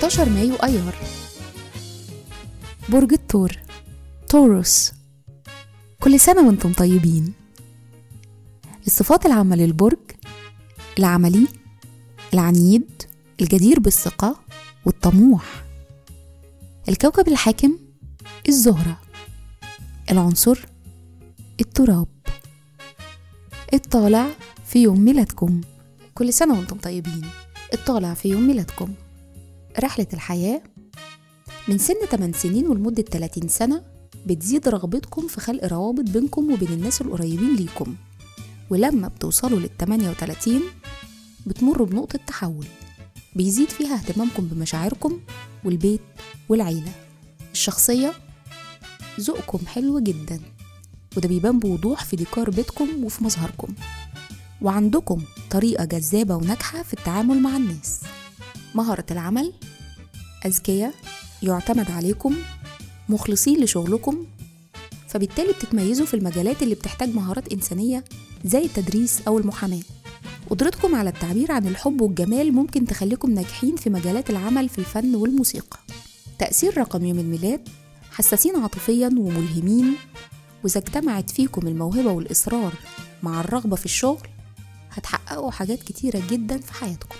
19 مايو أيار. برج الثور توروس كل سنة وأنتم طيبين. الصفات العامة للبرج العملي العنيد الجدير بالثقة والطموح. الكوكب الحاكم الزهرة. العنصر التراب. الطالع في يوم ميلادكم. كل سنة وأنتم طيبين. الطالع في يوم ميلادكم. رحلة الحياة من سن 8 سنين ولمدة 30 سنة بتزيد رغبتكم في خلق روابط بينكم وبين الناس القريبين ليكم. ولما بتوصلوا لل 38 بتمروا بنقطة تحول. بيزيد فيها اهتمامكم بمشاعركم والبيت والعيلة. الشخصية ذوقكم حلو جدا. وده بيبان بوضوح في ديكور بيتكم وفي مظهركم. وعندكم طريقة جذابة وناجحة في التعامل مع الناس. مهارة العمل أذكياء يعتمد عليكم مخلصين لشغلكم فبالتالي بتتميزوا في المجالات اللي بتحتاج مهارات إنسانية زي التدريس أو المحاماة. قدرتكم على التعبير عن الحب والجمال ممكن تخليكم ناجحين في مجالات العمل في الفن والموسيقى. تأثير رقم يوم الميلاد حساسين عاطفيا وملهمين وإذا اجتمعت فيكم الموهبة والإصرار مع الرغبة في الشغل هتحققوا حاجات كتيرة جدا في حياتكم.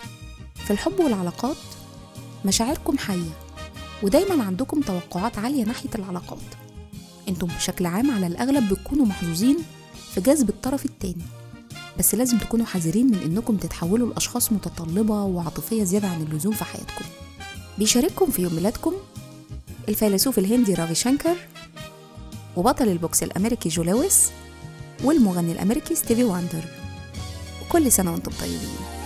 في الحب والعلاقات مشاعركم حية ودايما عندكم توقعات عالية ناحية العلاقات. أنتم بشكل عام على الأغلب بتكونوا محظوظين في جذب الطرف التاني بس لازم تكونوا حذرين من إنكم تتحولوا لأشخاص متطلبة وعاطفية زيادة عن اللزوم في حياتكم. بيشارككم في يوم ميلادكم الفيلسوف الهندي رافي شانكر وبطل البوكس الأمريكي جو لويس والمغني الأمريكي ستيفي واندر. وكل سنة وأنتم طيبين.